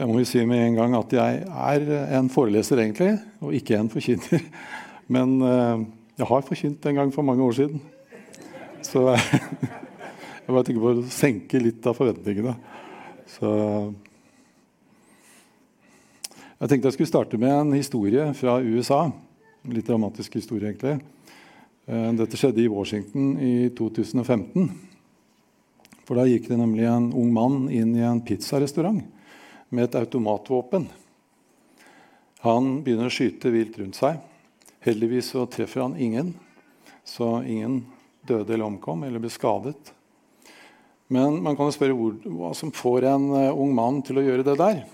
Jeg må jo si med en gang at jeg er en foreleser, egentlig, og ikke en forkynner. Men eh, jeg har forkynt en gang for mange år siden. Så jeg bare tenker på å senke litt av forventningene. Så jeg tenkte jeg skulle starte med en historie fra USA. En litt dramatisk historie, egentlig. Eh, dette skjedde i Washington i 2015. For Da gikk det nemlig en ung mann inn i en pizzarestaurant med et automatvåpen. Han begynner å skyte vilt rundt seg. Heldigvis så treffer han ingen, så ingen døde eller omkom eller ble skadet. Men man kan jo spørre hvor, hva som får en uh, ung mann til å gjøre det der.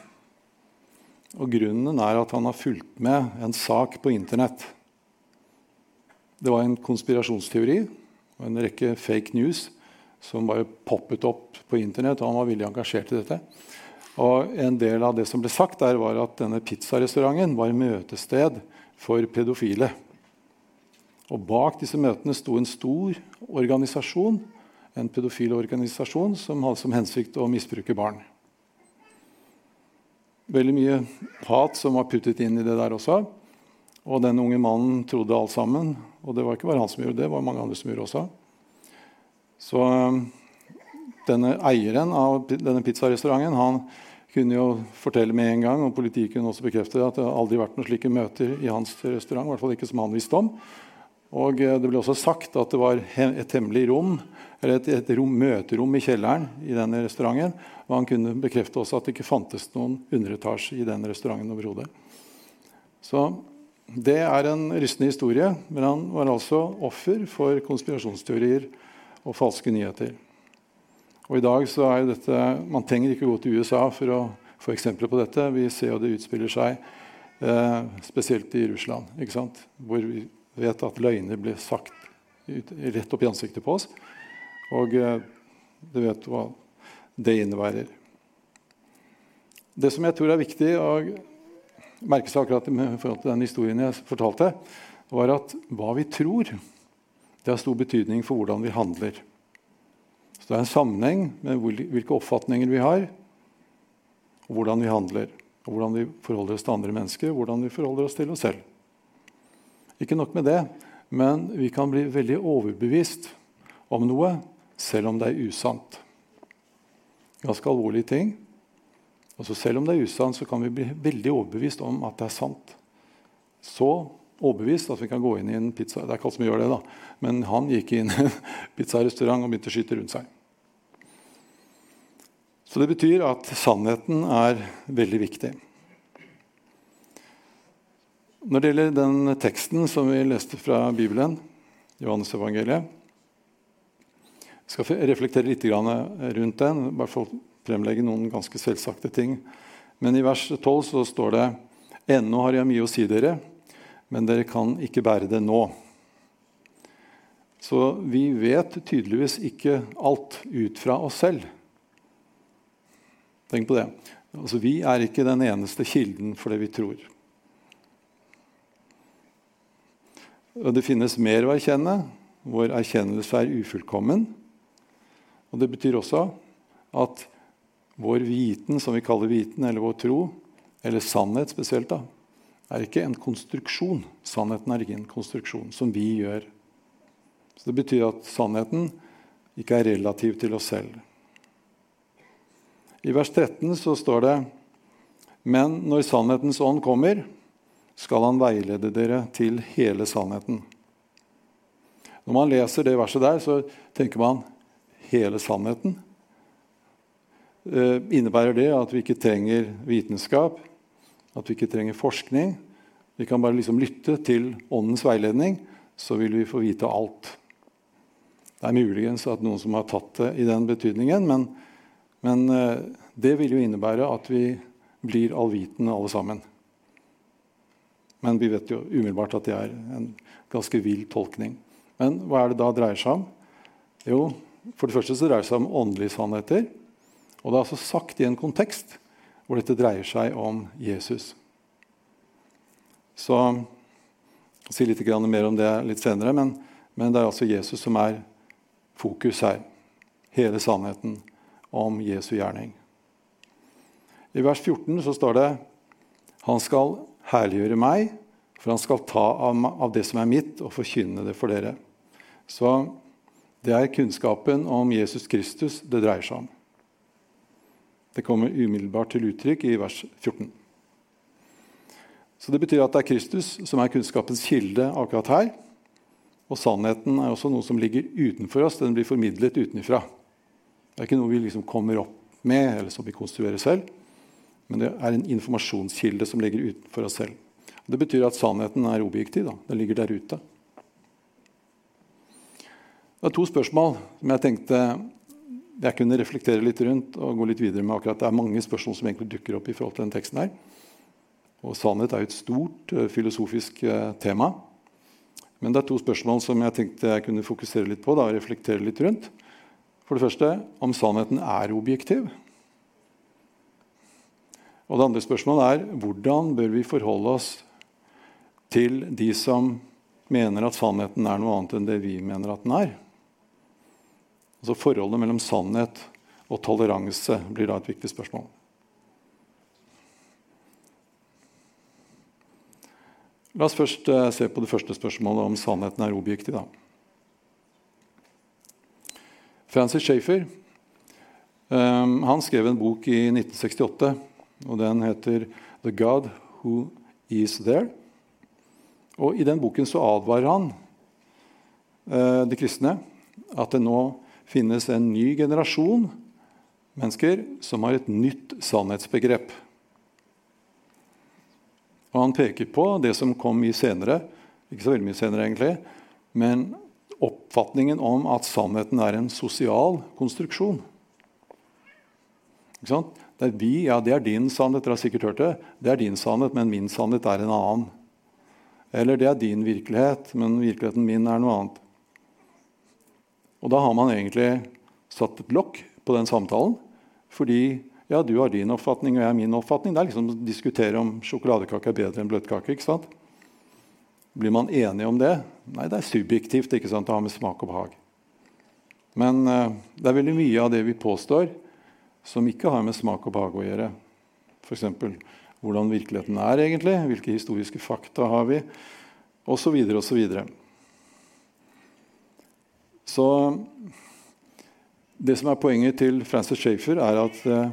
Og Grunnen er at han har fulgt med en sak på Internett. Det var en konspirasjonsteori og en rekke fake news som bare poppet opp på Internett. og Han var veldig engasjert i dette. Og En del av det som ble sagt, der var at denne pizzarestauranten var møtested for pedofile. Og Bak disse møtene sto en stor organisasjon, en pedofil organisasjon som hadde som hensikt å misbruke barn. Veldig mye hat som var puttet inn i det der også. Og den unge mannen trodde alt sammen. Og det var ikke bare han som gjorde det, det var mange andre som gjorde også. Så denne eieren av denne pizzarestauranten han kunne jo fortelle med en gang, og politiet kunne også bekrefte at det aldri vært noen slike møter i hans restaurant. I hvert fall ikke som han visste om. Og eh, Det ble også sagt at det var et hemmelig rom, eller et, et rom, møterom i kjelleren i denne restauranten. Og han kunne bekrefte også at det ikke fantes noen underetasje i den restauranten overhodet. Så det er en rystende historie, men han var altså offer for konspirasjonsteorier og falske nyheter. Og i dag så er dette, Man trenger ikke gå til USA for å få eksempler på dette. Vi ser jo det utspiller seg eh, spesielt i Russland, ikke sant? hvor vi vet at løgner blir sagt ut, rett opp i ansiktet på oss. Og eh, du vet hva det innebærer. Det som jeg tror er viktig å merke seg akkurat i forhold til den historien jeg fortalte, var at hva vi tror, det har stor betydning for hvordan vi handler. Så det er en sammenheng med hvilke oppfatninger vi har, og hvordan vi handler. Og hvordan vi forholder oss til andre mennesker, og hvordan vi forholder oss til oss selv. Ikke nok med det, men vi kan bli veldig overbevist om noe selv om det er usant. Ganske alvorlige ting. Altså selv om det er usant, så kan vi bli veldig overbevist om at det er sant. Så overbevist at vi kan gå inn i en pizza. Det er ikke alle som gjør det, da. Men han gikk inn i en pizzarestaurant og begynte å skyte rundt seg. Så det betyr at sannheten er veldig viktig. Når det gjelder den teksten som vi leste fra Bibelen, Johannes evangeliet, jeg skal reflektere litt rundt den, bare for å fremlegge noen ganske selvsagte ting. Men i vers 12 så står det Ennå har jeg mye å si dere, men dere kan ikke bære det nå. Så vi vet tydeligvis ikke alt ut fra oss selv. Tenk på det. Altså, vi er ikke den eneste kilden for det vi tror. Det finnes mer å erkjenne. Vår erkjennelse er ufullkommen. Og Det betyr også at vår viten, som vi kaller viten, eller vår tro, eller sannhet spesielt, da, er ikke en konstruksjon. Sannheten er ikke en konstruksjon som vi gjør. Så Det betyr at sannheten ikke er relativ til oss selv. I vers 13 så står det Men når sannhetens ånd kommer, skal han veilede dere til hele sannheten. Når man leser det verset der, så tenker man hele sannheten. Eh, innebærer det at vi ikke trenger vitenskap, at vi ikke trenger forskning? Vi kan bare liksom lytte til Åndens veiledning, så vil vi få vite alt. Det er muligens at noen som har tatt det i den betydningen, men men eh, det vil jo innebære at vi blir allvitende alle sammen. Men vi vet jo umiddelbart at det er en ganske vill tolkning. Men hva er det da dreier seg om? Jo, For det første så dreier det seg om åndelige sannheter. Og det er altså sagt i en kontekst hvor dette dreier seg om Jesus. Så jeg skal si litt mer om det litt senere, men, men det er altså Jesus som er fokus her. Hele sannheten om Jesu gjerning. I vers 14 så står det Han skal herliggjøre meg, for han skal ta av det som er mitt, og forkynne det for dere. Så det er kunnskapen om Jesus Kristus det dreier seg om. Det kommer umiddelbart til uttrykk i vers 14. Så Det betyr at det er Kristus som er kunnskapens kilde akkurat her. Og sannheten er også noe som ligger utenfor oss. Den blir formidlet utenfra. Det er ikke noe vi liksom kommer opp med, eller som vi konstruerer selv. Men det er en informasjonskilde som ligger utenfor oss selv. Det betyr at sannheten er objektiv. Da. Den ligger der ute. Det er to spørsmål som jeg tenkte jeg kunne reflektere litt rundt og gå litt videre med. akkurat. Det er mange spørsmål som egentlig dukker opp i forhold til den teksten her. Og sannhet er jo et stort uh, filosofisk uh, tema. Men det er to spørsmål som jeg tenkte jeg kunne fokusere litt på da, og reflektere litt rundt. For det første om sannheten er objektiv. Og det andre spørsmålet er hvordan bør vi forholde oss til de som mener at sannheten er noe annet enn det vi mener at den er. Altså Forholdet mellom sannhet og toleranse blir da et viktig spørsmål. La oss først uh, se på det første spørsmålet om sannheten er objektiv. Da. Francis Schaefer um, han skrev en bok i 1968, og den heter 'The God Who Is There'. Og I den boken så advarer han uh, de kristne at det nå finnes en ny generasjon mennesker som har et nytt sannhetsbegrep. Og han peker på det som kom mye senere, ikke så veldig mye senere egentlig, men oppfatningen om at sannheten er en sosial konstruksjon. Ikke sant? Det er vi, ja, det er din sannhet, dere har sikkert hørt det. Det er din sannhet, men min sannhet er en annen. Eller det er din virkelighet, men virkeligheten min er noe annet. Og da har man egentlig satt et lokk på den samtalen. Fordi ja, du har din oppfatning, og jeg har min oppfatning. Det er liksom å diskutere om sjokoladekake er bedre enn bløtkake. ikke sant? Blir man enig om det? Nei, det er subjektivt. ikke sant? Det har med smak og behag. Men uh, det er veldig mye av det vi påstår, som ikke har med smak og behag å gjøre. F.eks. hvordan virkeligheten er egentlig, hvilke historiske fakta har vi, osv. osv. Så, det som er poenget til Francis Schaefer, er at uh,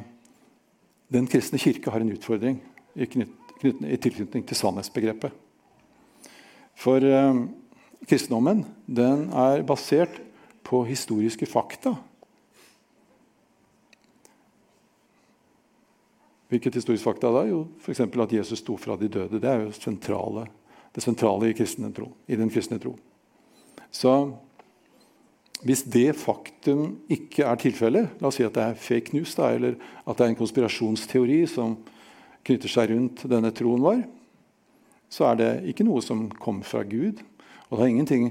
den kristne kirke har en utfordring i, i tilknytning til sannhetsbegrepet. For eh, kristendommen den er basert på historiske fakta. Hvilket historisk fakta da? Jo, F.eks. at Jesus sto fra de døde. Det er jo sentrale, det sentrale i, tro, i den kristne tro. Så hvis det faktum ikke er tilfellet, la oss si at det er fake news, da, eller at det er en konspirasjonsteori som knytter seg rundt denne troen vår, så er det ikke noe som kom fra Gud. Og det har ingenting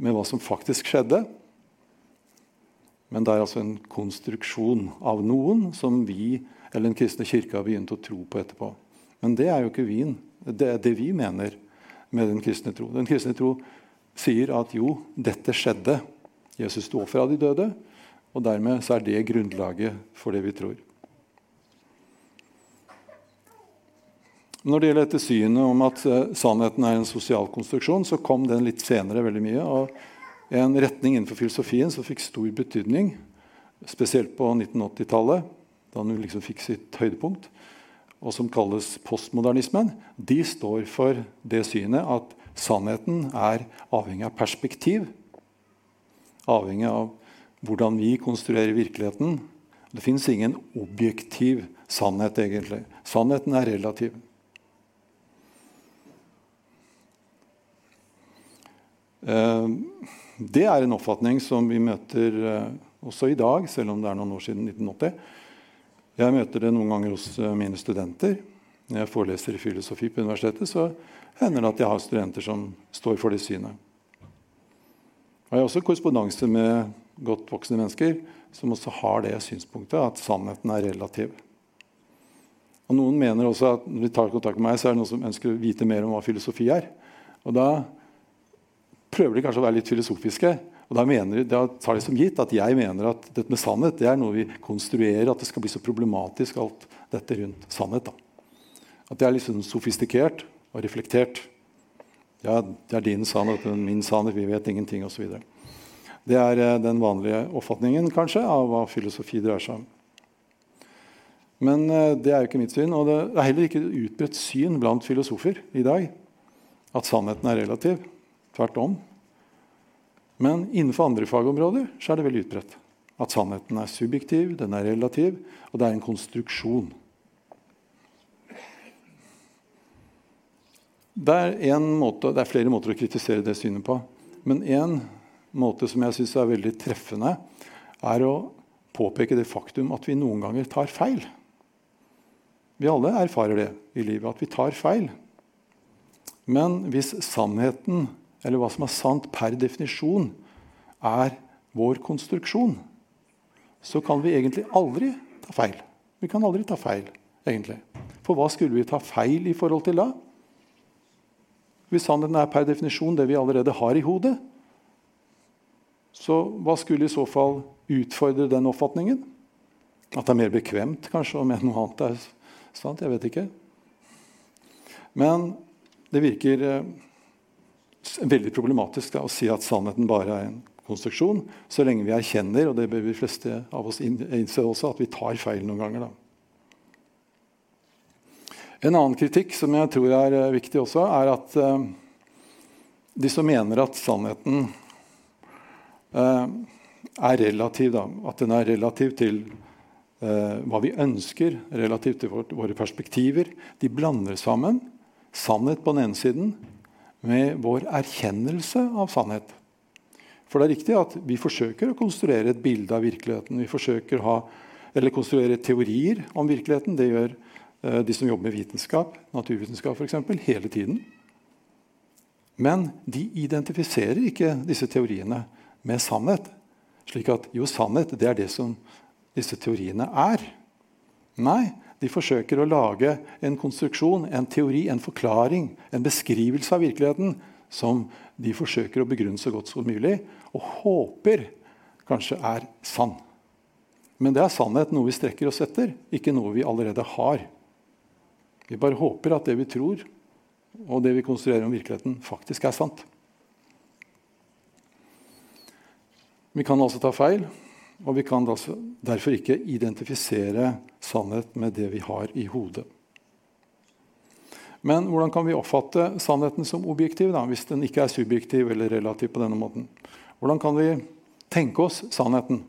med hva som faktisk skjedde. Men det er altså en konstruksjon av noen som vi eller den kristne kirke har begynt å tro på etterpå. Men det er jo ikke vin. Det er det vi mener med den kristne tro. Den kristne tro sier at jo, dette skjedde. Jesus sto fra de døde, og dermed er det grunnlaget for det vi tror. Når det gjelder dette synet om at uh, sannheten er en sosial konstruksjon, så kom den litt senere veldig mye. og En retning innenfor filosofien som fikk stor betydning, spesielt på 1980-tallet, da den liksom fikk sitt høydepunkt, og som kalles postmodernismen, de står for det synet at sannheten er avhengig av perspektiv avhengig av hvordan vi konstruerer virkeligheten. Det fins ingen objektiv sannhet, egentlig. Sannheten er relativ. Eh, det er en oppfatning som vi møter eh, også i dag, selv om det er noen år siden 1980. Jeg møter det noen ganger hos eh, mine studenter. Når jeg foreleser i filosofi på universitetet, så hender det at jeg har studenter som står for det synet. Jeg har også korrespondanse med godt voksne mennesker som også har det synspunktet at sannheten er relativ. Og Noen mener også at når de tar kontakt med meg, så er det noen som ønsker å vite mer om hva filosofi er. Og Da prøver de kanskje å være litt filosofiske Og da, mener, da tar de som gitt at jeg mener at dette med sannhet det er noe vi konstruerer. At det skal bli så problematisk, alt dette rundt sannhet. Da. At det er liksom sofistikert og reflektert. Ja, det er din sannhet, er min sannhet, vi vet ingenting osv. Det er eh, den vanlige oppfatningen kanskje, av hva filosofi dreier seg om. Men eh, det er jo ikke mitt syn, og det er heller ikke utbredt syn blant filosofer i dag at sannheten er relativ. Tvert om. Men innenfor andre fagområder så er det veldig utbredt. At sannheten er subjektiv, den er relativ, og det er en konstruksjon. Det er, måte, det er flere måter å kritisere det synet på. Men én måte som jeg syns er veldig treffende, er å påpeke det faktum at vi noen ganger tar feil. Vi alle erfarer det i livet, at vi tar feil. Men hvis sannheten eller hva som er sant per definisjon, er vår konstruksjon, så kan vi egentlig aldri ta feil. Vi kan aldri ta feil, egentlig. For hva skulle vi ta feil i forhold til da? Hvis sannheten er per definisjon det vi allerede har i hodet, så hva skulle i så fall utfordre den oppfatningen? At det er mer bekvemt kanskje å mene noe annet er sant? Jeg vet ikke. Men det virker eh, veldig problematisk da, å si at sannheten bare er en konstruksjon, så lenge vi erkjenner og det bør vi fleste av oss innse også, at vi tar feil noen ganger. Da. En annen kritikk som jeg tror er eh, viktig også, er at uh, de som mener at sannheten uh, er relativ, da, at den er relativ til hva vi ønsker, relativt til våre perspektiver, de blander sammen sannhet på den ene siden med vår erkjennelse av sannhet. For det er riktig at vi forsøker å konstruere et bilde av virkeligheten. Vi forsøker å ha, eller konstruere teorier om virkeligheten. Det gjør eh, de som jobber med vitenskap, naturvitenskap f.eks., hele tiden. Men de identifiserer ikke disse teoriene med sannhet. Slik at jo, sannhet det er det som disse teoriene er. Nei, de forsøker å lage en konstruksjon, en teori, en forklaring, en beskrivelse av virkeligheten som de forsøker å begrunne så godt som mulig, og håper kanskje er sann. Men det er sannhet noe vi strekker oss etter, ikke noe vi allerede har. Vi bare håper at det vi tror, og det vi konstruerer om virkeligheten, faktisk er sant. Vi kan altså ta feil, og vi kan derfor ikke identifisere sannhet med det vi har i hodet. Men hvordan kan vi oppfatte sannheten som objektiv da, hvis den ikke er subjektiv eller relativ? på denne måten? Hvordan kan vi tenke oss sannheten?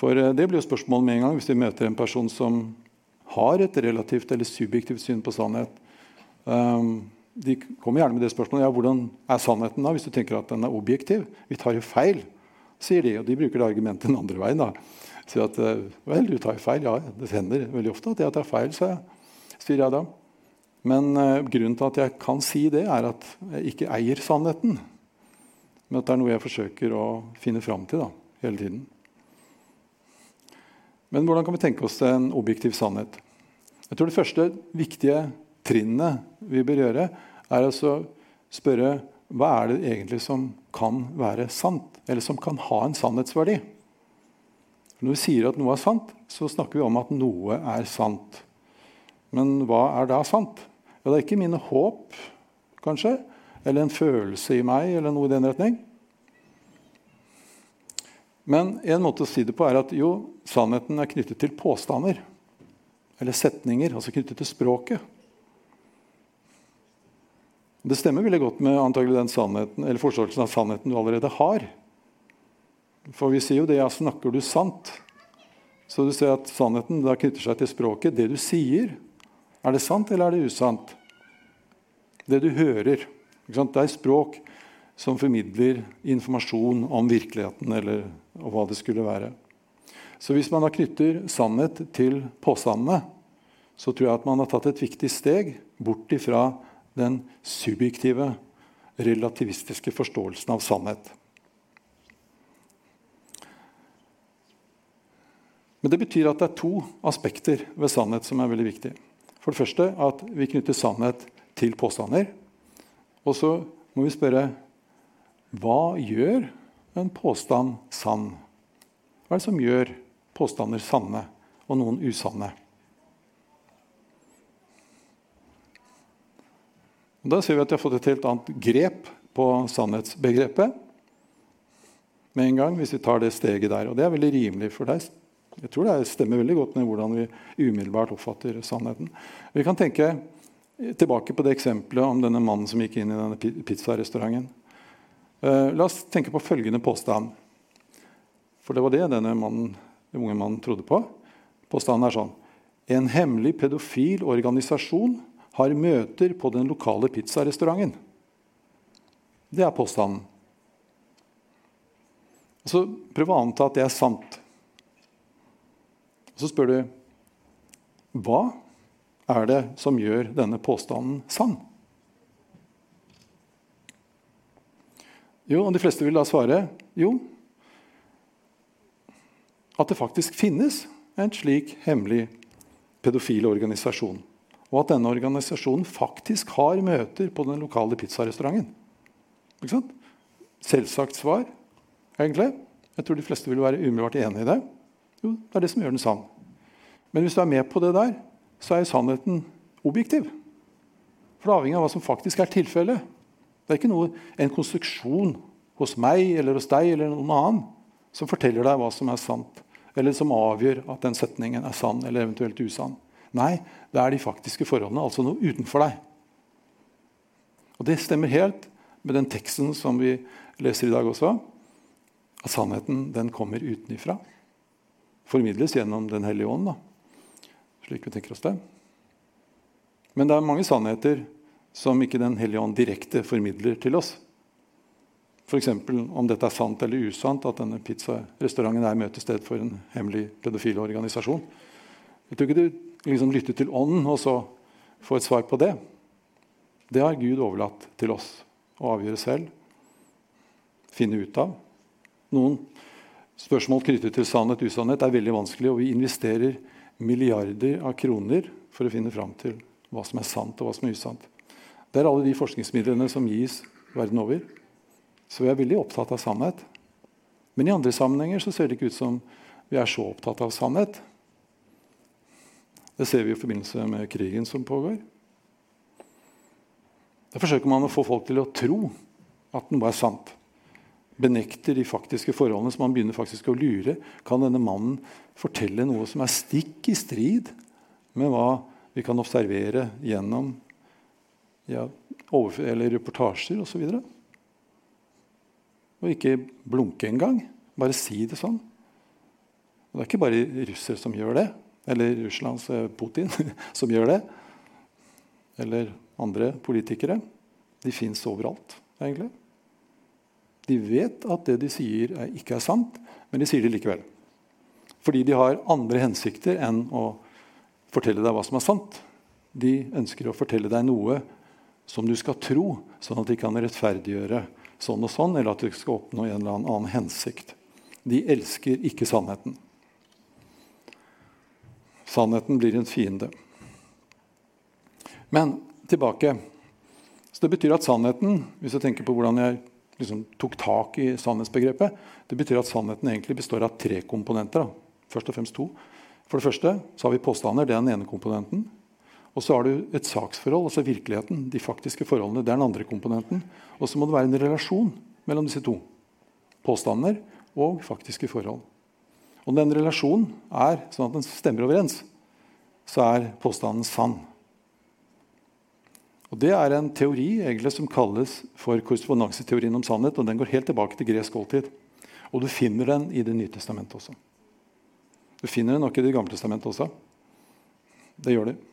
For eh, Det blir jo spørsmålet med en gang hvis vi møter en person som har et relativt eller subjektivt syn på sannhet. Um, de kommer gjerne med det spørsmålet ja, hvordan er sannheten da, hvis du tenker at den er objektiv. Vi tar jo feil sier de. Og de bruker det argumentet den andre veien. da. Sier at eh, vel, du tar feil. Ja, det hender veldig ofte at jeg tar feil, så sier jeg da. Men uh, grunnen til at jeg kan si det, er at jeg ikke eier sannheten. Men at det er noe jeg forsøker å finne fram til da, hele tiden. Men hvordan kan vi tenke oss en objektiv sannhet? Jeg tror Det første viktige trinnet vi bør gjøre, er å spørre hva er det egentlig som kan være sant, eller som kan ha en sannhetsverdi. Når vi sier at noe er sant, så snakker vi om at noe er sant. Men hva er da sant? Ja, det er ikke mine håp, kanskje, eller en følelse i meg, eller noe i den retning. Men en måte å si det på er at jo, sannheten er knyttet til påstander. Eller setninger, altså knyttet til språket. Det stemmer veldig godt med antagelig den sannheten, eller forståelsen av sannheten du allerede har. For vi sier jo det ja, 'snakker du sant'? Så du ser at sannheten da knytter seg til språket. Det du sier, er det sant eller er det usant? Det du hører. Det er språk som formidler informasjon om virkeligheten eller hva det skulle være. Så hvis man da knytter sannhet til påstandene, så tror jeg at man har tatt et viktig steg bort ifra den subjektive, relativistiske forståelsen av sannhet. Men det betyr at det er to aspekter ved sannhet som er veldig viktige. For det første at vi knytter sannhet til påstander. Og så må vi spørre hva gjør en påstand sann? Hva er det som gjør påstander sanne og noen usanne? Da ser vi at de har fått et helt annet grep på sannhetsbegrepet med en gang, hvis vi tar det steget der. Og det er veldig rimelig for deg. Jeg tror det stemmer veldig godt med hvordan vi umiddelbart oppfatter sannheten. Vi kan tenke tilbake på det eksempelet om denne mannen som gikk inn i denne pizzarestauranten. Uh, la oss tenke på følgende påstand. For det var det denne mannen, den unge mannen trodde på. Påstanden er sånn En hemmelig pedofil organisasjon har møter på den lokale pizzarestauranten. Det er påstanden. Så prøv å anta at det er sant. Så spør du hva er det som gjør denne påstanden sann? Jo, og De fleste vil da svare jo, at det faktisk finnes en slik hemmelig pedofil organisasjon. Og at denne organisasjonen faktisk har møter på den lokale pizzarestauranten. Selvsagt svar, egentlig. Jeg tror de fleste vil være umiddelbart enig i det. Jo, det er det som gjør den sann. Men hvis du er med på det der, så er sannheten objektiv. For det avhenger av hva som faktisk er tilfellet. Det er ikke noe, en konstruksjon hos meg eller hos deg eller noen annen som forteller deg hva som er sant, eller som avgjør at den setningen er sann eller eventuelt usann. Nei, det er de faktiske forholdene, altså noe utenfor deg. Og Det stemmer helt med den teksten som vi leser i dag også. At sannheten den kommer utenifra. Formidles gjennom Den hellige ånd. da slik vi tenker oss det. Men det er mange sannheter som ikke Den hellige ånd direkte formidler til oss. F.eks. om dette er sant eller usant at denne pizzarestauranten er møtested for en hemmelig pedofil organisasjon. Jeg tror ikke du liksom lytter til Ånden og så får et svar på det. Det har Gud overlatt til oss å avgjøre selv, finne ut av. Noen spørsmål knyttet til sannhet og usannhet er veldig vanskelig, og vi investerer milliarder av kroner for å finne fram til hva som er sant og hva som er usant. Det er alle de forskningsmidlene som gis verden over. Så vi er veldig opptatt av sannhet. Men i andre sammenhenger så ser det ikke ut som vi er så opptatt av sannhet. Det ser vi i forbindelse med krigen som pågår. Da forsøker man å få folk til å tro at noe er sant benekter de faktiske forholdene, så man begynner faktisk å lure. Kan denne mannen fortelle noe som er stikk i strid med hva vi kan observere gjennom ja, eller reportasjer osv.? Og, og ikke blunke engang. Bare si det sånn. Og det er ikke bare russere som gjør det, eller Russlands eh, Putin som gjør det. Eller andre politikere. De fins overalt, egentlig. De vet at det de sier, er, ikke er sant, men de sier det likevel. Fordi de har andre hensikter enn å fortelle deg hva som er sant. De ønsker å fortelle deg noe som du skal tro, sånn at de kan rettferdiggjøre sånn og sånn, eller at de skal oppnå en eller annen hensikt. De elsker ikke sannheten. Sannheten blir en fiende. Men tilbake. Så Det betyr at sannheten, hvis jeg tenker på hvordan jeg liksom tok tak i sannhetsbegrepet. Det betyr at sannheten egentlig består av tre komponenter. Da. Først og fremst to. For det første så har vi påstander. Det er den ene komponenten. Og så har du et saksforhold, altså virkeligheten. De faktiske forholdene. Det er den andre komponenten. Og så må det være en relasjon mellom disse to. Påstander og faktiske forhold. Og den relasjonen er sånn at den stemmer overens. Så er påstanden sann. Og Det er en teori egentlig som kalles for korrespondanseteorien om sannhet. og Den går helt tilbake til gresk oldtid. Og du finner den i Det nye testamentet også. Du finner den nok i Det gamle testamentet også. Det gjør det.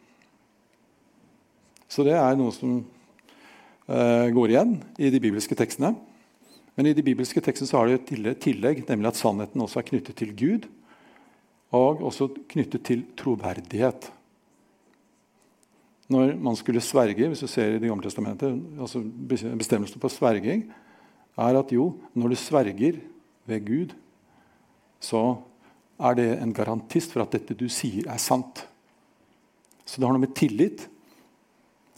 Så det er noe som uh, går igjen i de bibelske tekstene. Men i de bibelske tekstene så har det et tillegg, nemlig at sannheten også er knyttet til Gud. Og også knyttet til troverdighet når man skulle sverge, hvis du ser i Det gamle testamentet, altså Bestemmelsen på sverging er at jo, når du sverger ved Gud, så er det en garantist for at dette du sier, er sant. Så det har noe med tillit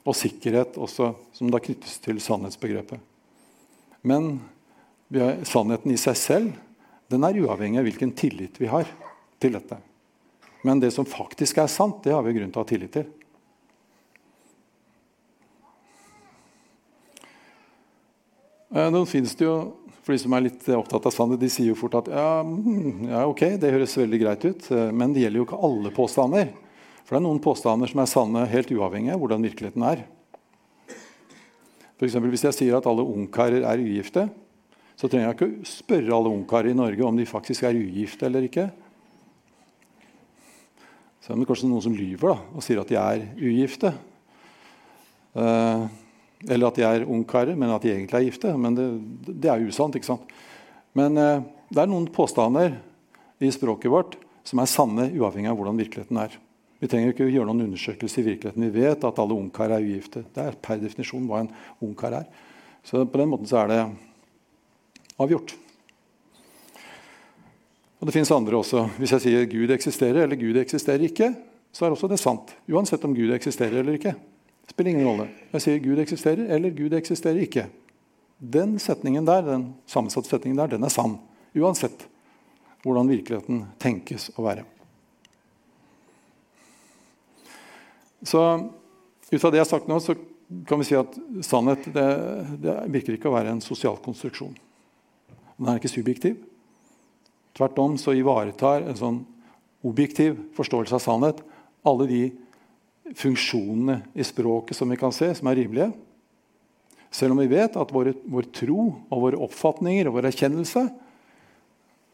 og sikkerhet også, som da knyttes til sannhetsbegrepet. Men sannheten i seg selv den er uavhengig av hvilken tillit vi har til dette. Men det som faktisk er sant, det har vi grunn til å ha tillit til. Eh, nå finnes det jo, For de som er litt opptatt av sannhet, de sier jo fort at ja, mm, ja, ok, det høres veldig greit ut, eh, men det gjelder jo ikke alle påstander. For det er noen påstander som er sanne helt uavhengig av hvordan virkeligheten er. For eksempel, hvis jeg sier at alle ungkarer er ugifte, så trenger jeg ikke spørre alle ungkarer i Norge om de faktisk er ugifte eller ikke. Så er det kanskje noen som lyver da, og sier at de er ugifte. Eh, eller at de er ungkarer, men at de egentlig er gifte. Men det, det er usant. ikke sant? Men eh, det er noen påstander i språket vårt som er sanne uavhengig av hvordan virkeligheten er. Vi trenger ikke gjøre noen undersøkelse i virkeligheten. Vi vet at alle ungkar er ugifte. Det er per definisjon hva en ungkar er. Så på den måten så er det avgjort. Og Det fins andre også. Hvis jeg sier Gud eksisterer eller Gud eksisterer ikke, så er også det sant. Uansett om Gud eksisterer eller ikke. Det spiller ingen rolle. Jeg sier Gud eksisterer eller Gud eksisterer ikke. Den setningen der, den sammensatte setningen der, den er sann. Uansett hvordan virkeligheten tenkes å være. Så ut fra det jeg har sagt nå, så kan vi si at sannhet det, det virker ikke å være en sosial konstruksjon. Den er ikke subjektiv. Tvert om så ivaretar en sånn objektiv forståelse av sannhet alle de funksjonene i språket som vi kan se, som er rimelige. Selv om vi vet at våre, vår tro og våre oppfatninger og vår erkjennelse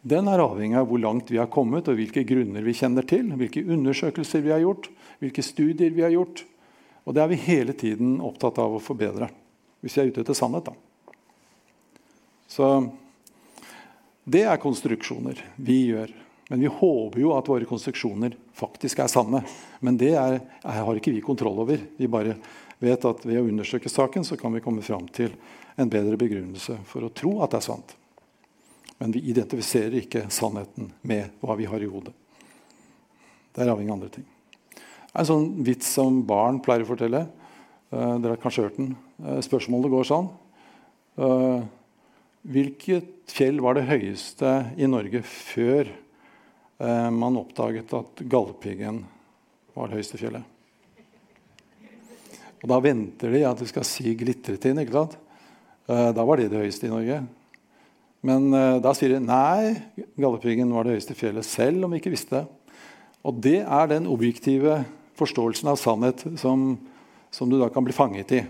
den er avhengig av hvor langt vi har kommet, og hvilke grunner vi kjenner til, hvilke undersøkelser vi har gjort, hvilke studier vi har gjort. Og det er vi hele tiden opptatt av å forbedre, hvis vi er ute etter sannhet. Da. Så det er konstruksjoner vi gjør. Men vi håper jo at våre konstruksjoner faktisk er sanne. Men det er, har ikke vi kontroll over. Vi bare vet at ved å undersøke saken så kan vi komme fram til en bedre begrunnelse for å tro at det er sant. Men vi identifiserer ikke sannheten med hva vi har i hodet. Det er avhengig av andre ting. Det er en sånn vits som barn pleier å fortelle. Uh, dere har kanskje hørt den. Uh, spørsmålet går sånn. Uh, Hvilket fjell var det høyeste i Norge før man oppdaget at Galdhøpiggen var det høyeste fjellet? Og Da venter de at du skal si Glitretind. ikke da var det det høyeste i Norge. Men eh, da sier de nei, Galdhøpiggen var det høyeste fjellet, selv om vi ikke visste det. Og det er den objektive forståelsen av sannhet som, som du da kan bli fanget i.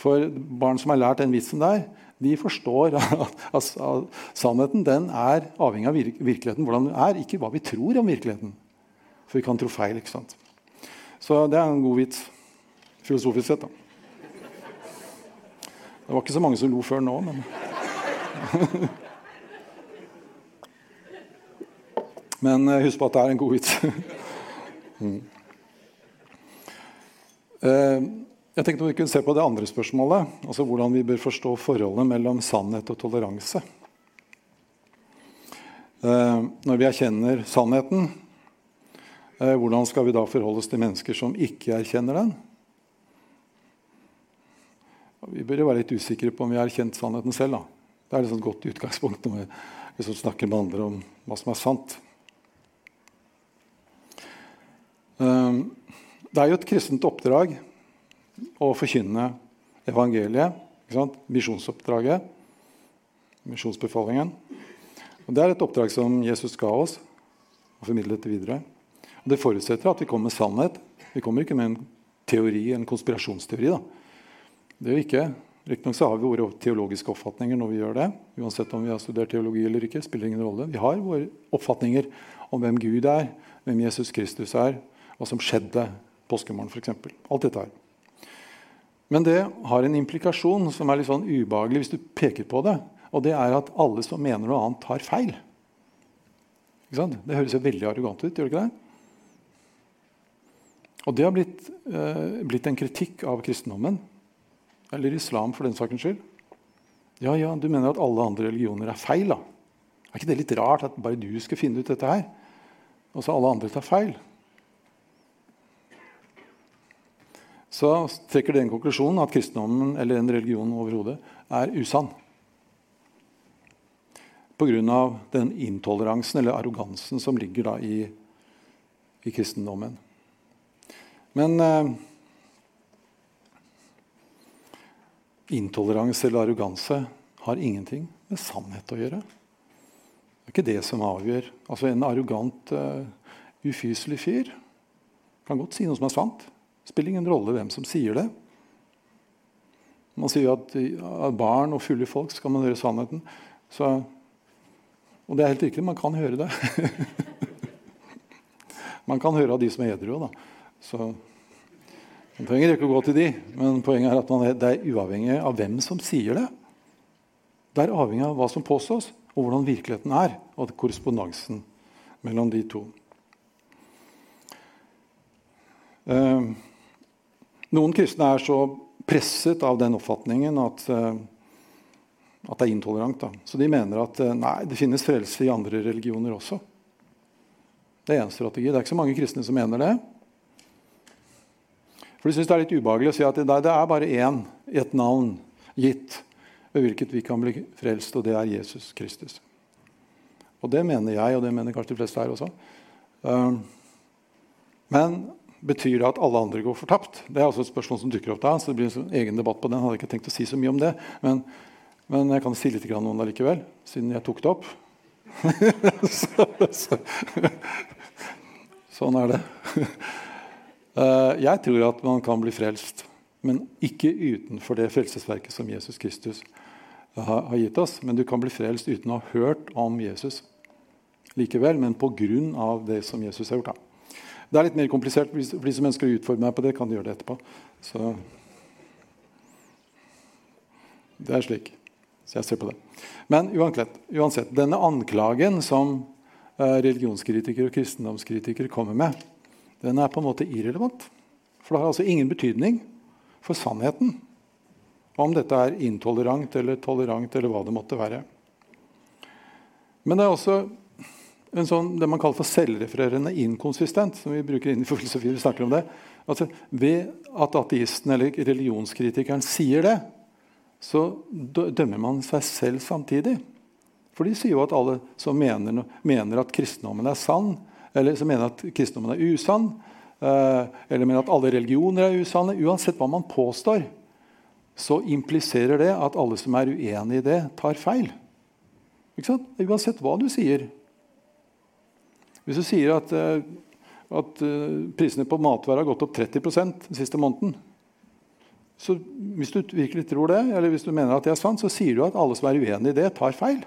For barn som har lært den vitsen der, de forstår at, sannheten den er avhengig av virkeligheten, hvordan den er, ikke hva vi tror om virkeligheten. For vi kan tro feil. ikke sant? Så det er en god vits, filosofisk sett. da. Det var ikke så mange som lo før nå, men Men eh, husk på at det er en god vits. mm. uh, jeg tenkte vi kunne se på det andre spørsmålet, altså hvordan vi bør forstå forholdet mellom sannhet og toleranse. Eh, når vi erkjenner sannheten, eh, hvordan skal vi da forholde oss til mennesker som ikke erkjenner den? Vi bør være litt usikre på om vi har erkjent sannheten selv. Da. Det er et godt utgangspunkt når vi snakker med andre om hva som er sant. Eh, det er jo et kristent oppdrag å forkynne evangeliet. Misjonsoppdraget. Misjonsbefalingen. Og Det er et oppdrag som Jesus ga oss og formidlet videre. Og Det forutsetter at vi kommer med sannhet. Vi kommer ikke med en teori, en konspirasjonsteori. Da. Det gjør vi ikke. Riktignok har vi våre teologiske oppfatninger når vi gjør det. Uansett om vi har studert teologi eller ikke. spiller ingen rolle. Vi har våre oppfatninger om hvem Gud er, hvem Jesus Kristus er, hva som skjedde påskemorgen f.eks. Alt dette her. Men det har en implikasjon som er litt sånn ubehagelig hvis du peker på det. Og det er at alle som mener noe annet, tar feil. Det høres jo veldig arrogant ut. gjør det ikke det? Og det har blitt, eh, blitt, en kritikk av kristendommen. Eller islam, for den sakens skyld. Ja, ja, Du mener at alle andre religioner er feil? da? Er ikke det litt rart at bare du skal finne ut dette her? Og så alle andre tar feil? så trekker den konklusjonen at kristendommen eller en religion overhodet er usann. pga. den intoleransen eller arrogansen som ligger i, i kristendommen. Men eh, intoleranse eller arroganse har ingenting med sannhet å gjøre. Det er ikke det som avgjør. Altså En arrogant, uh, ufyselig fyr kan godt si noe som er sant. Spiller ingen rolle hvem som sier det. Man sier at av barn og fulle folk skal man høre sannheten. Så, og det er helt riktig, man kan høre det. man kan høre av de som er edru òg, Så man trenger ikke å gå til de, men poenget er at er, det er uavhengig av hvem som sier det. Det er avhengig av hva som påstås, og hvordan virkeligheten er. Og korrespondansen mellom de to. Eh, noen kristne er så presset av den oppfatningen at, eh, at det er intolerant. Da. Så de mener at eh, nei, det finnes frelse i andre religioner også. Det er én strategi. Det er ikke så mange kristne som mener det. For de syns det er litt ubehagelig å si at det, det er bare én, et navn, gitt ved hvilket vi kan bli frelst, og det er Jesus Kristus. Og det mener jeg, og det mener kanskje de fleste her også. Men Betyr det at alle andre går fortapt? Det er også et spørsmål som dukker opp da, så det blir en egen debatt på den. Jeg hadde ikke tenkt å si så mye om det, men, men jeg kan si litt om det likevel, siden jeg tok det opp. så, så. Sånn er det. Eh, jeg tror at man kan bli frelst, men ikke utenfor det frelsesverket som Jesus Kristus har, gitt oss. Men du kan bli frelst uten å ha hørt om Jesus likevel, men pga. det som Jesus har gjort. Da. Det er litt mer komplisert. For de som ønsker å utfordre meg på det, kan de gjøre det etterpå. Så Det er slik. Så jeg ser på det. Men uansett denne anklagen som eh, religionskritikere og kristendomskritikere kommer med, den er på en måte irrelevant. For det har altså ingen betydning for sannheten om dette er intolerant eller tolerant eller hva det måtte være. Men det er også en sånn, det man kaller for selvrefererende inkonsistent. som vi bruker inn i filosofi, vi snakker om det. Altså, ved at ateisten eller religionskritikeren sier det, så dømmer man seg selv samtidig. For de sier jo at alle som mener, mener at kristendommen er sann, eller som mener at kristendommen er usann, eh, eller mener at alle religioner er usanne Uansett hva man påstår, så impliserer det at alle som er uenig i det, tar feil. Uansett hva du sier, hvis du sier at, eh, at eh, prisene på matvarer har gått opp 30 den siste måneden så Hvis du virkelig tror det, eller hvis du mener at det er sant, så sier du at alle som er uenig i det, tar feil.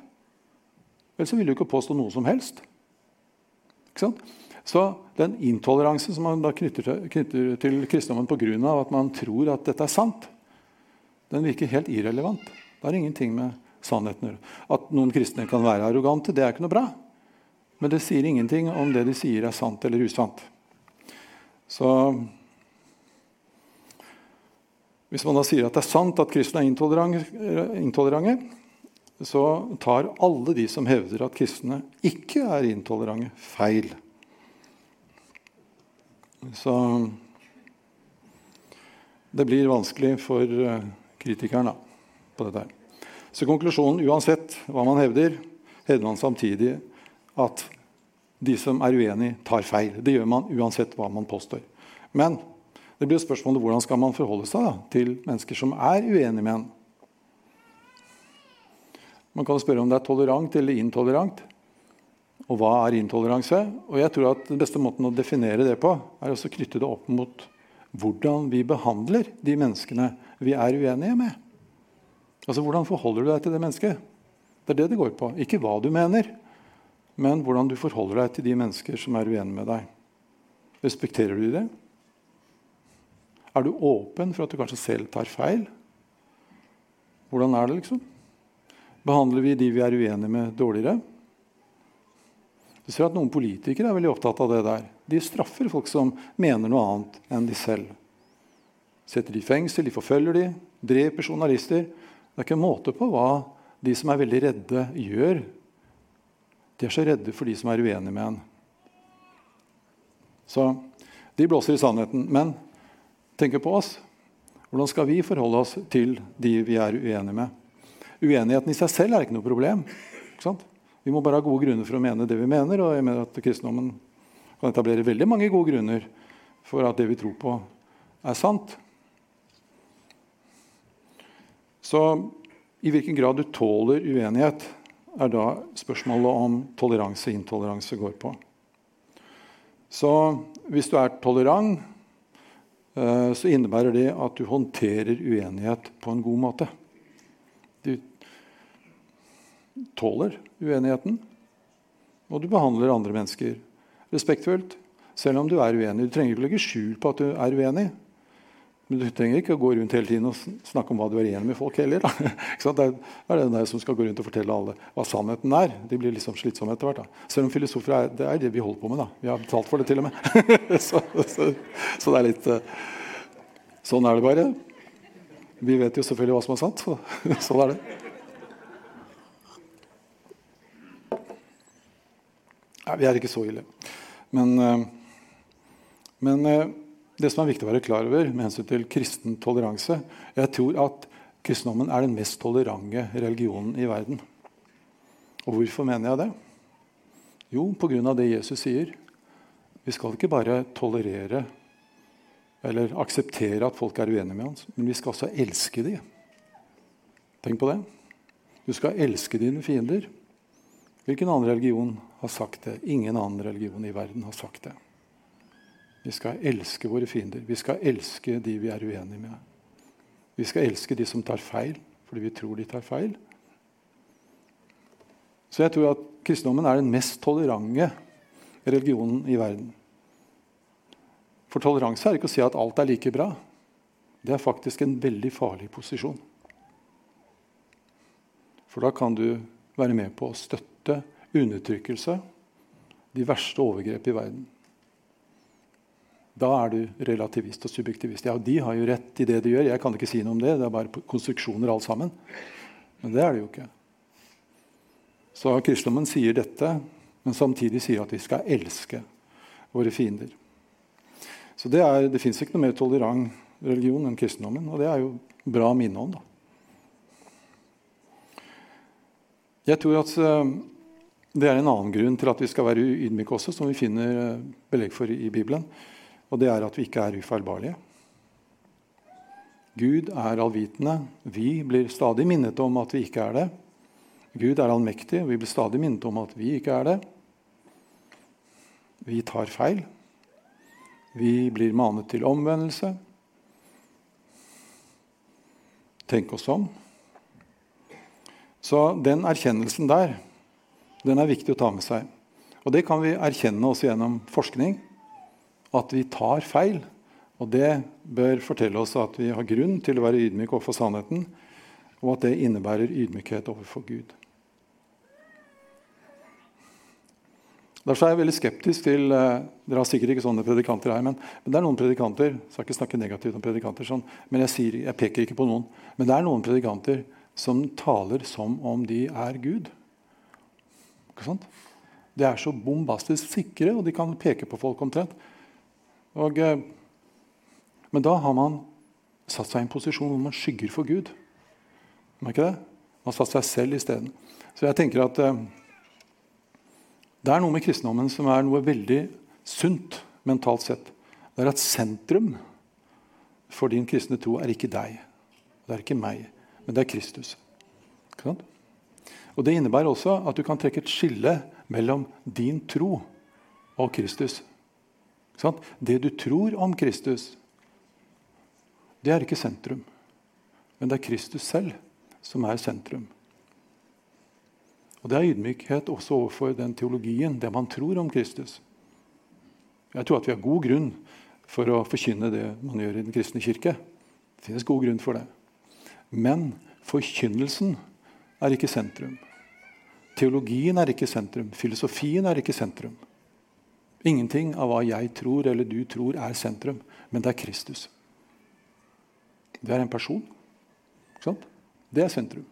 Ellers vil du ikke påstå noe som helst. Så den intoleransen som man da knytter til, knytter til kristendommen pga. at man tror at dette er sant, den virker helt irrelevant. Det har ingenting med sannheten å gjøre. At noen kristne kan være arrogante, det er ikke noe bra. Men det sier ingenting om det de sier, er sant eller usant. Så Hvis man da sier at det er sant at kristne er intolerante, så tar alle de som hevder at kristne ikke er intolerante, feil. Så det blir vanskelig for eh, kritikeren da, på dette. Så konklusjonen, uansett hva man hevder, hevder man samtidig at de som er uenige, tar feil. Det gjør man uansett hva man påstår. Men det blir spørsmålet hvordan skal man forholde seg da, til mennesker som er uenige med en. Man kan spørre om det er tolerant eller intolerant. Og hva er intoleranse? Og jeg tror at Den beste måten å definere det på er å knytte det opp mot hvordan vi behandler de menneskene vi er uenige med. Altså, Hvordan forholder du deg til det mennesket? Det er det det går på. Ikke hva du mener, men hvordan du forholder deg til de mennesker som er uenige med deg. Respekterer du det? Er du åpen for at du kanskje selv tar feil? Hvordan er det, liksom? Behandler vi de vi er uenige med, dårligere? Du ser at Noen politikere er veldig opptatt av det der. De straffer folk som mener noe annet enn de selv. Setter de i fengsel, de forfølger de, dreper journalister. Det er ikke en måte på hva de som er veldig redde, gjør de er så redde for de som er uenige med en. Så de blåser i sannheten. Men tenk på oss. Hvordan skal vi forholde oss til de vi er uenige med? Uenigheten i seg selv er ikke noe problem. Ikke Vi må bare ha gode grunner for å mene det vi mener. Og jeg mener at kristendommen kan etablere veldig mange gode grunner for at det vi tror på, er sant. Så i hvilken grad du tåler uenighet, er da spørsmålet om toleranse og intoleranse går på. Så hvis du er tolerant, eh, så innebærer det at du håndterer uenighet på en god måte. Tåler uenigheten, og du behandler andre mennesker respektfullt. Selv om du er uenig. Du trenger ikke legge skjul på at du er uenig. Men du trenger ikke å gå rundt hele tiden og snakke om hva du er enig med folk heller. det er den der som skal gå rundt og fortelle alle hva sannheten er. De blir liksom slitsomme etter hvert. Da. Selv om filosofer er det, er det vi holder på med. da. Vi har betalt for det til og med. så, så, så, det er litt uh, Sånn er det bare. Vi vet jo selvfølgelig hva som er sant. Så, sånn er det. Ja, vi er ikke så ille. Men, uh, men uh, det som er viktig å være klar over med hensyn til kristen toleranse Jeg tror at kristendommen er den mest tolerante religionen i verden. Og hvorfor mener jeg det? Jo, pga. det Jesus sier. Vi skal ikke bare tolerere eller akseptere at folk er uenige med oss, men vi skal også elske dem. Tenk på det. Du skal elske dine fiender. Hvilken annen religion har sagt det? Ingen annen religion i verden har sagt det. Vi skal elske våre fiender. Vi skal elske de vi er uenige med. Vi skal elske de som tar feil fordi vi tror de tar feil. Så jeg tror at kristendommen er den mest tolerante religionen i verden. For toleranse er ikke å si at alt er like bra. Det er faktisk en veldig farlig posisjon. For da kan du være med på å støtte undertrykkelse, de verste overgrep i verden. Da er du relativist og subjektivist. Ja, De har jo rett i det de gjør. Jeg kan ikke si noe om det. Det er bare konstruksjoner alt sammen. Men det er det jo ikke. Så kristendommen sier dette, men samtidig sier at vi skal elske våre fiender. Så Det, er, det fins ikke noe mer tolerant religion enn kristendommen. Og det er jo bra å minne om. da. Jeg tror at eh, det er en annen grunn til at vi skal være ydmyke også, som vi finner eh, belegg for i Bibelen. Og det er at vi ikke er ufeilbarlige. Gud er allvitende. Vi blir stadig minnet om at vi ikke er det. Gud er allmektig, og vi blir stadig minnet om at vi ikke er det. Vi tar feil. Vi blir manet til omvendelse. Tenk oss om. Så den erkjennelsen der, den er viktig å ta med seg. Og det kan vi erkjenne også gjennom forskning at vi tar feil. Og det bør fortelle oss at vi har grunn til å være ydmyke overfor sannheten, og at det innebærer ydmykhet overfor Gud. Derfor er jeg veldig skeptisk til eh, Dere har sikkert ikke sånne predikanter her, men, men, det er noen predikanter jeg skal ikke snakke negativt om predikanter, sånn, men jeg, sier, jeg, peker ikke på noen. Men det er noen predikanter som taler som om de er Gud. Ikke sant? De er så bombastisk sikre, og de kan peke på folk omtrent. Og, eh, men da har man satt seg i en posisjon hvor man skygger for Gud. Har ikke det? Man har satt seg selv isteden. Så jeg tenker at eh, det er noe med kristendommen som er noe veldig sunt mentalt sett. Det er at sentrum for din kristne tro er ikke deg. Det er ikke meg, men det er Kristus. Og Det innebærer også at du kan trekke et skille mellom din tro og Kristus. Det du tror om Kristus, det er ikke sentrum. Men det er Kristus selv som er sentrum. Og Det er ydmykhet også overfor den teologien, det man tror om Kristus. Jeg tror at vi har god grunn for å forkynne det man gjør i Den kristne kirke. Det finnes god grunn for det. Men forkynnelsen er ikke sentrum. Teologien er ikke sentrum. Filosofien er ikke sentrum. Ingenting av hva jeg tror eller du tror, er sentrum, men det er Kristus. Det er en person. Det er sentrum.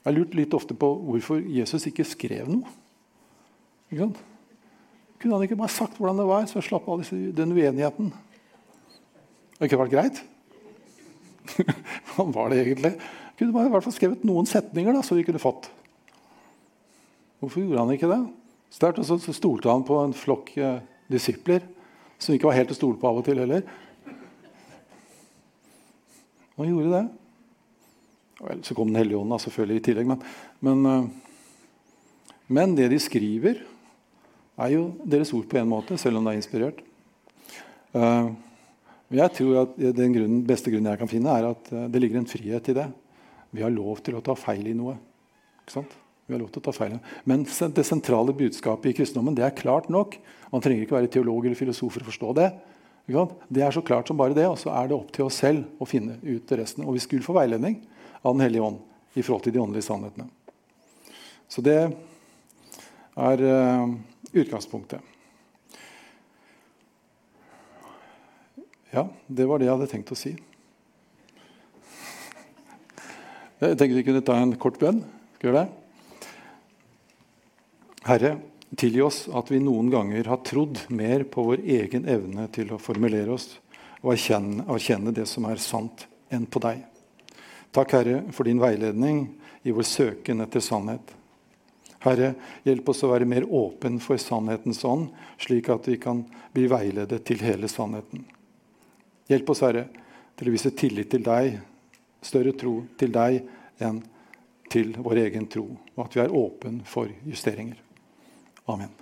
Jeg har lurt litt ofte på hvorfor Jesus ikke skrev noe. Ikke sant? Kunne han ikke bare sagt hvordan det var, så slapp av den uenigheten? Det hadde ikke vært greit? Hvordan var det egentlig? Kunne man i hvert fall skrevet noen setninger da, så vi kunne fått. Hvorfor gjorde han ikke det? Sterkt, og så stolte han på en flokk eh, disipler som ikke var helt til å stole på av og til heller. Han gjorde det. Vel, så kom Den hellige ånd selvfølgelig i tillegg. Men, men, eh, men, det de skriver, er jo deres ord på en måte, selv om det er inspirert. Uh, jeg tror at Den grunnen, beste grunnen jeg kan finne, er at uh, det ligger en frihet i det. Vi har lov til å ta feil i noe. Vi har lov til å ta feil. Men det sentrale budskapet i kristendommen det er klart nok. Man trenger ikke være teolog eller filosof for å forstå det. Det er så klart som bare det, og så er det opp til oss selv å finne ut resten. Og vi skulle få veiledning av Den hellige ånd i forhold til de åndelige sannhetene. Så det er uh, utgangspunktet. Ja, det var det jeg hadde tenkt å si. Jeg tenkte vi kunne ta en kort bønn. Skal vi gjøre det? Herre, tilgi oss at vi noen ganger har trodd mer på vår egen evne til å formulere oss og erkjenne, erkjenne det som er sant, enn på deg. Takk, Herre, for din veiledning i vår søken etter sannhet. Herre, hjelp oss å være mer åpen for sannhetens ånd, slik at vi kan bli veiledet til hele sannheten. Hjelp oss, Herre, til å vise tillit til deg, større tro til deg enn til vår egen tro, og at vi er åpen for justeringer. Amen.